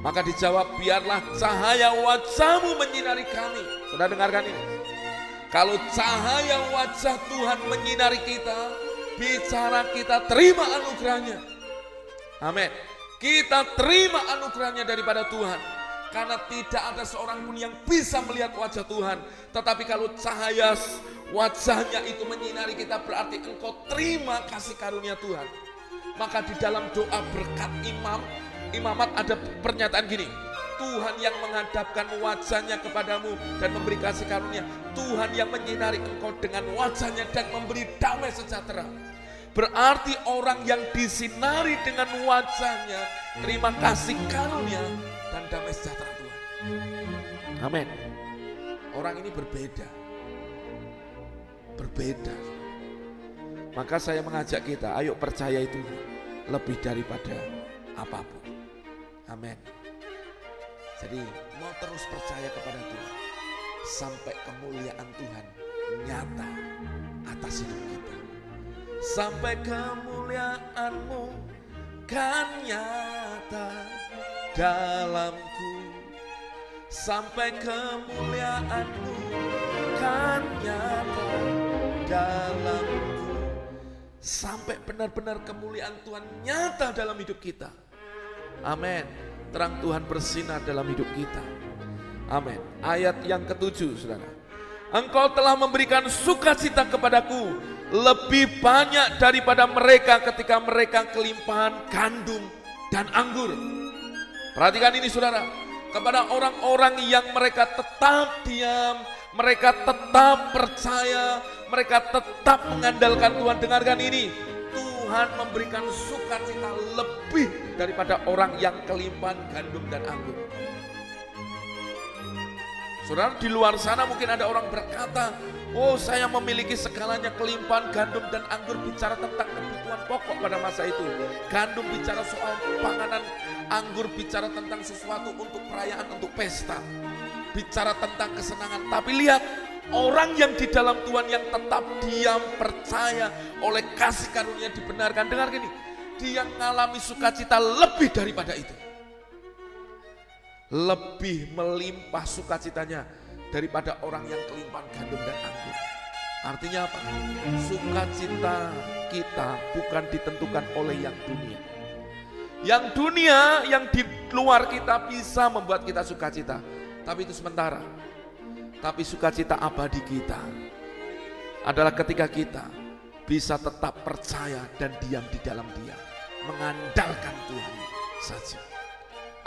Maka dijawab biarlah cahaya wajahmu menyinari kami. Sudah dengarkan ini. Kalau cahaya wajah Tuhan menyinari kita, bicara kita terima anugerahnya. Amin. Kita terima anugerahnya daripada Tuhan. Karena tidak ada seorang pun yang bisa melihat wajah Tuhan. Tetapi kalau cahaya wajahnya itu menyinari kita berarti engkau terima kasih karunia Tuhan. Maka di dalam doa berkat imam, imamat ada pernyataan gini. Tuhan yang menghadapkan wajahnya kepadamu dan memberi kasih karunia. Tuhan yang menyinari engkau dengan wajahnya dan memberi damai sejahtera. Berarti orang yang disinari dengan wajahnya, terima kasih karunia, damai sejahtera Tuhan. Amin. Orang ini berbeda. Berbeda. Maka saya mengajak kita, ayo percaya itu lebih daripada apa pun. Amin. Jadi mau terus percaya kepada Tuhan. Sampai kemuliaan Tuhan nyata atas hidup kita. Sampai kemuliaanmu kan nyata dalamku sampai kemuliaanmu kan nyata dalamku sampai benar-benar kemuliaan Tuhan nyata dalam hidup kita. Amin. Terang Tuhan bersinar dalam hidup kita. Amin. Ayat yang ketujuh, saudara. Engkau telah memberikan sukacita kepadaku lebih banyak daripada mereka ketika mereka kelimpahan gandum dan anggur. Perhatikan ini saudara, kepada orang-orang yang mereka tetap diam, mereka tetap percaya, mereka tetap mengandalkan Tuhan. Dengarkan ini, Tuhan memberikan sukacita lebih daripada orang yang kelimpahan gandum dan anggur. Saudara, di luar sana mungkin ada orang berkata, Oh saya memiliki segalanya kelimpahan gandum dan anggur bicara tentang kebutuhan pokok pada masa itu. Gandum bicara soal panganan, anggur bicara tentang sesuatu untuk perayaan, untuk pesta. Bicara tentang kesenangan. Tapi lihat orang yang di dalam Tuhan yang tetap diam percaya oleh kasih karunia dibenarkan. Dengar gini, dia mengalami sukacita lebih daripada itu. Lebih melimpah sukacitanya daripada orang yang kelimpahan gandum dan anggur. Artinya apa? Sukacita kita bukan ditentukan oleh yang dunia. Yang dunia, yang di luar kita bisa membuat kita sukacita. Tapi itu sementara. Tapi sukacita abadi kita adalah ketika kita bisa tetap percaya dan diam di dalam dia, mengandalkan Tuhan saja.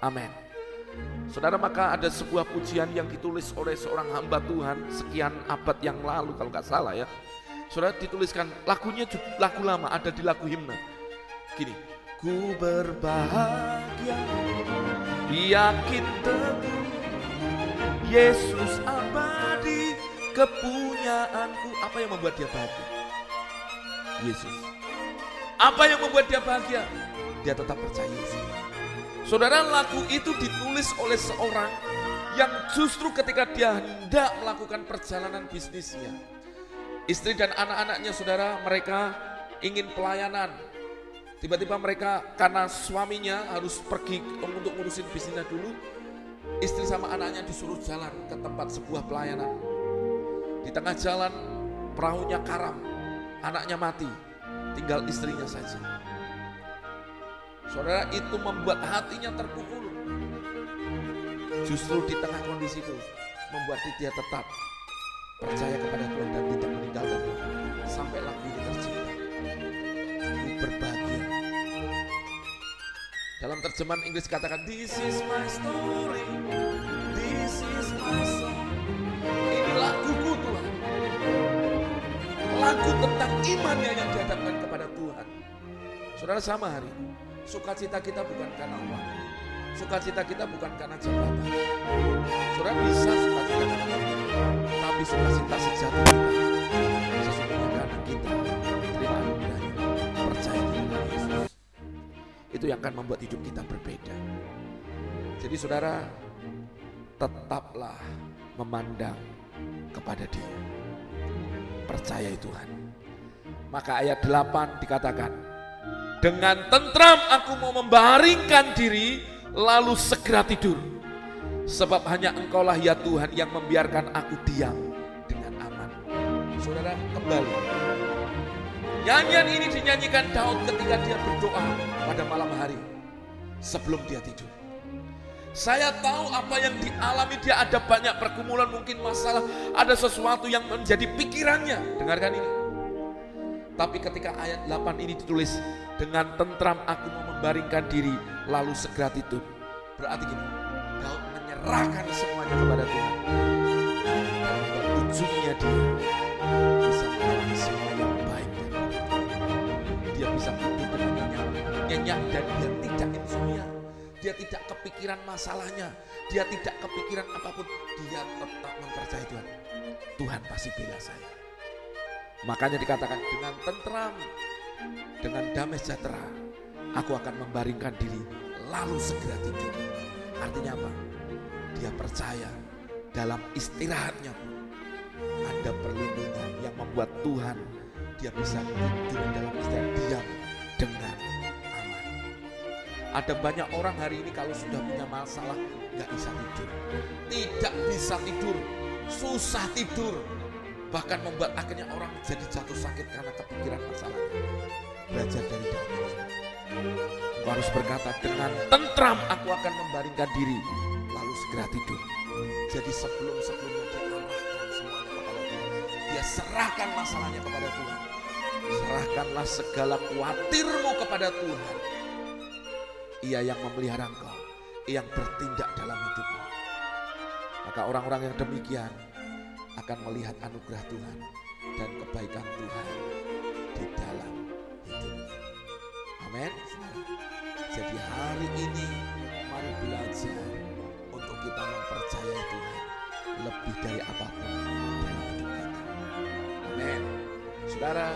Amin. Saudara maka ada sebuah pujian yang ditulis oleh seorang hamba Tuhan sekian abad yang lalu kalau nggak salah ya. Saudara dituliskan lagunya lagu lama ada di lagu himne. Gini, ku berbahagia, yakin teguh, Yesus abadi kepunyaanku. Apa yang membuat dia bahagia? Yesus. Apa yang membuat dia bahagia? Dia tetap percaya Yesus. Saudara lagu itu ditulis oleh seorang yang justru ketika dia hendak melakukan perjalanan bisnisnya. Istri dan anak-anaknya saudara mereka ingin pelayanan. Tiba-tiba mereka karena suaminya harus pergi untuk ngurusin bisnisnya dulu. Istri sama anaknya disuruh jalan ke tempat sebuah pelayanan. Di tengah jalan perahunya karam, anaknya mati, tinggal istrinya saja. Saudara itu membuat hatinya terpukul. Justru di tengah kondisi itu membuat dia tetap percaya kepada Tuhan dan tidak meninggalkan Tuhan. Sampai lagu ini tercipta. Dalam terjemahan Inggris katakan, This is my story, this is my song. Ini laguku Tuhan. Lagu tentang imannya yang dihadapkan kepada Tuhan. Saudara sama hari ini. Sukacita kita bukan karena uang. Sukacita kita bukan karena jabatan. Saudara bisa sukacita uang, tapi sukacita sejati kita sesungguhnya karena kita Itu yang akan membuat hidup kita berbeda. Jadi saudara, tetaplah memandang kepada dia. Percaya Tuhan. Maka ayat 8 dikatakan, dengan tentram aku mau membaringkan diri lalu segera tidur. Sebab hanya engkaulah ya Tuhan yang membiarkan aku diam dengan aman. Saudara kembali. Nyanyian ini dinyanyikan Daud ketika dia berdoa pada malam hari sebelum dia tidur. Saya tahu apa yang dialami dia ada banyak pergumulan mungkin masalah, ada sesuatu yang menjadi pikirannya. Dengarkan ini. Tapi ketika ayat 8 ini ditulis, dengan tentram aku mau membaringkan diri, lalu segera tidur. Berarti gini, Daud menyerahkan semuanya kepada Tuhan. Dan ujungnya dia dan dia tidak insomnia. Dia tidak kepikiran masalahnya. Dia tidak kepikiran apa pun. Dia tetap mempercayai Tuhan. Tuhan pasti bela saya. Makanya dikatakan dengan tentram, dengan damai sejahtera, aku akan membaringkan diri lalu segera tidur. Artinya apa? Dia percaya dalam istirahatnya pun ada perlindungan yang membuat Tuhan dia bisa tidur dalam istirahat diam dengan. Ada banyak orang hari ini kalau sudah punya masalah nggak bisa tidur, tidak bisa tidur, susah tidur, bahkan membuat akhirnya orang jadi jatuh sakit karena kepikiran masalah. Belajar dari Daud. Engkau harus berkata dengan tentram aku akan membaringkan diri lalu segera tidur. Jadi sebelum sebelumnya dia arahkan semuanya kepada Tuhan. Dia serahkan masalahnya kepada Tuhan. Serahkanlah segala khawatirmu kepada Tuhan. Ia yang memelihara engkau, yang bertindak dalam hidupmu. Maka orang-orang yang demikian akan melihat anugerah Tuhan dan kebaikan Tuhan di dalam hidupnya. Amin. Jadi hari ini mari belajar untuk kita mempercayai Tuhan lebih dari apa pun dalam hidup kita. Amin. Saudara,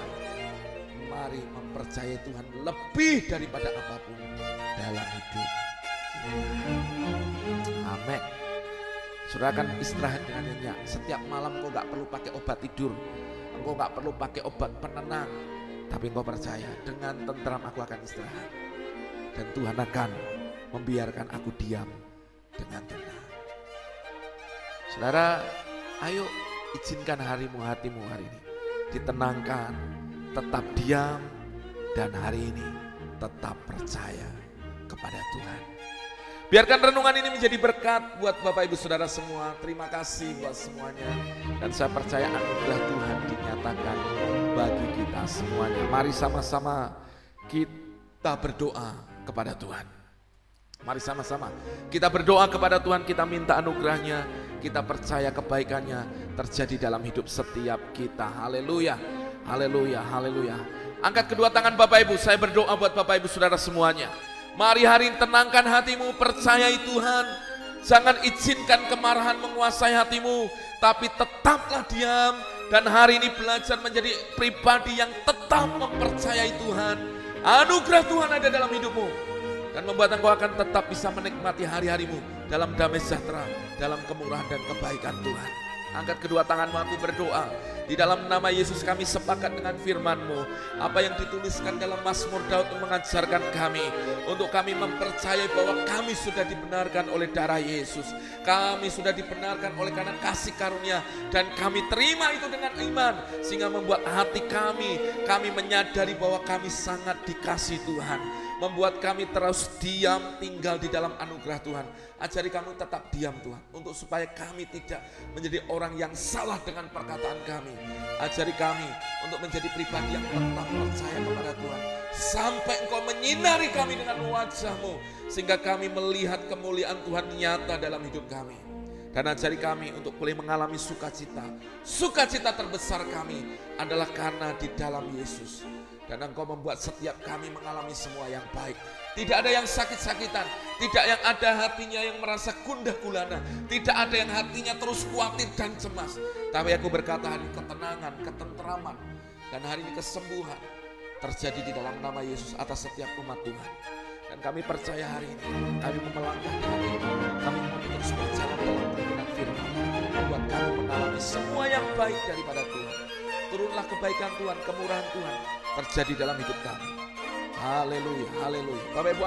mari mempercayai Tuhan lebih daripada apa pun dalam hidup Amin. Saudara akan istirahat dengan nyenyak. Setiap malam kau gak perlu pakai obat tidur. Engkau gak perlu pakai obat penenang. Tapi engkau percaya dengan tentram aku akan istirahat. Dan Tuhan akan membiarkan aku diam dengan tenang. Saudara, ayo izinkan harimu hatimu hari ini. Ditenangkan, tetap diam, dan hari ini tetap percaya kepada Tuhan. Biarkan renungan ini menjadi berkat buat Bapak Ibu Saudara semua. Terima kasih buat semuanya. Dan saya percaya anugerah Tuhan dinyatakan bagi kita semuanya. Mari sama-sama kita berdoa kepada Tuhan. Mari sama-sama kita berdoa kepada Tuhan, kita minta anugerahnya, kita percaya kebaikannya terjadi dalam hidup setiap kita. Haleluya, haleluya, haleluya. Angkat kedua tangan Bapak Ibu, saya berdoa buat Bapak Ibu Saudara semuanya. Mari hari ini tenangkan hatimu, percayai Tuhan. Jangan izinkan kemarahan menguasai hatimu, tapi tetaplah diam dan hari ini belajar menjadi pribadi yang tetap mempercayai Tuhan. Anugerah Tuhan ada dalam hidupmu dan membuat engkau akan tetap bisa menikmati hari-harimu dalam damai sejahtera, dalam kemurahan dan kebaikan Tuhan. Angkat kedua tanganmu aku berdoa. Di dalam nama Yesus kami sepakat dengan firman-Mu. Apa yang dituliskan dalam Mazmur Daud mengajarkan kami. Untuk kami mempercayai bahwa kami sudah dibenarkan oleh darah Yesus. Kami sudah dibenarkan oleh karena kasih karunia. Dan kami terima itu dengan iman. Sehingga membuat hati kami, kami menyadari bahwa kami sangat dikasih Tuhan membuat kami terus diam tinggal di dalam anugerah Tuhan. Ajari kami tetap diam Tuhan, untuk supaya kami tidak menjadi orang yang salah dengan perkataan kami. Ajari kami untuk menjadi pribadi yang tetap percaya kepada Tuhan. Sampai engkau menyinari kami dengan wajahmu, sehingga kami melihat kemuliaan Tuhan nyata dalam hidup kami. Dan ajari kami untuk boleh mengalami sukacita. Sukacita terbesar kami adalah karena di dalam Yesus dan engkau membuat setiap kami mengalami semua yang baik. Tidak ada yang sakit-sakitan. Tidak yang ada hatinya yang merasa gundah gulana. Tidak ada yang hatinya terus khawatir dan cemas. Tapi aku berkata hari ketenangan, ketenteraman. Dan hari ini kesembuhan terjadi di dalam nama Yesus atas setiap umat Tuhan. Dan kami percaya hari ini, kami melangkah dengan ini. Kami mau terus berjalan dalam kebenaran firman. Membuat kami mengalami semua yang baik daripada Tuhan. Turunlah kebaikan Tuhan, kemurahan Tuhan terjadi dalam hidup kami. Haleluya, haleluya. Bapak Ibu,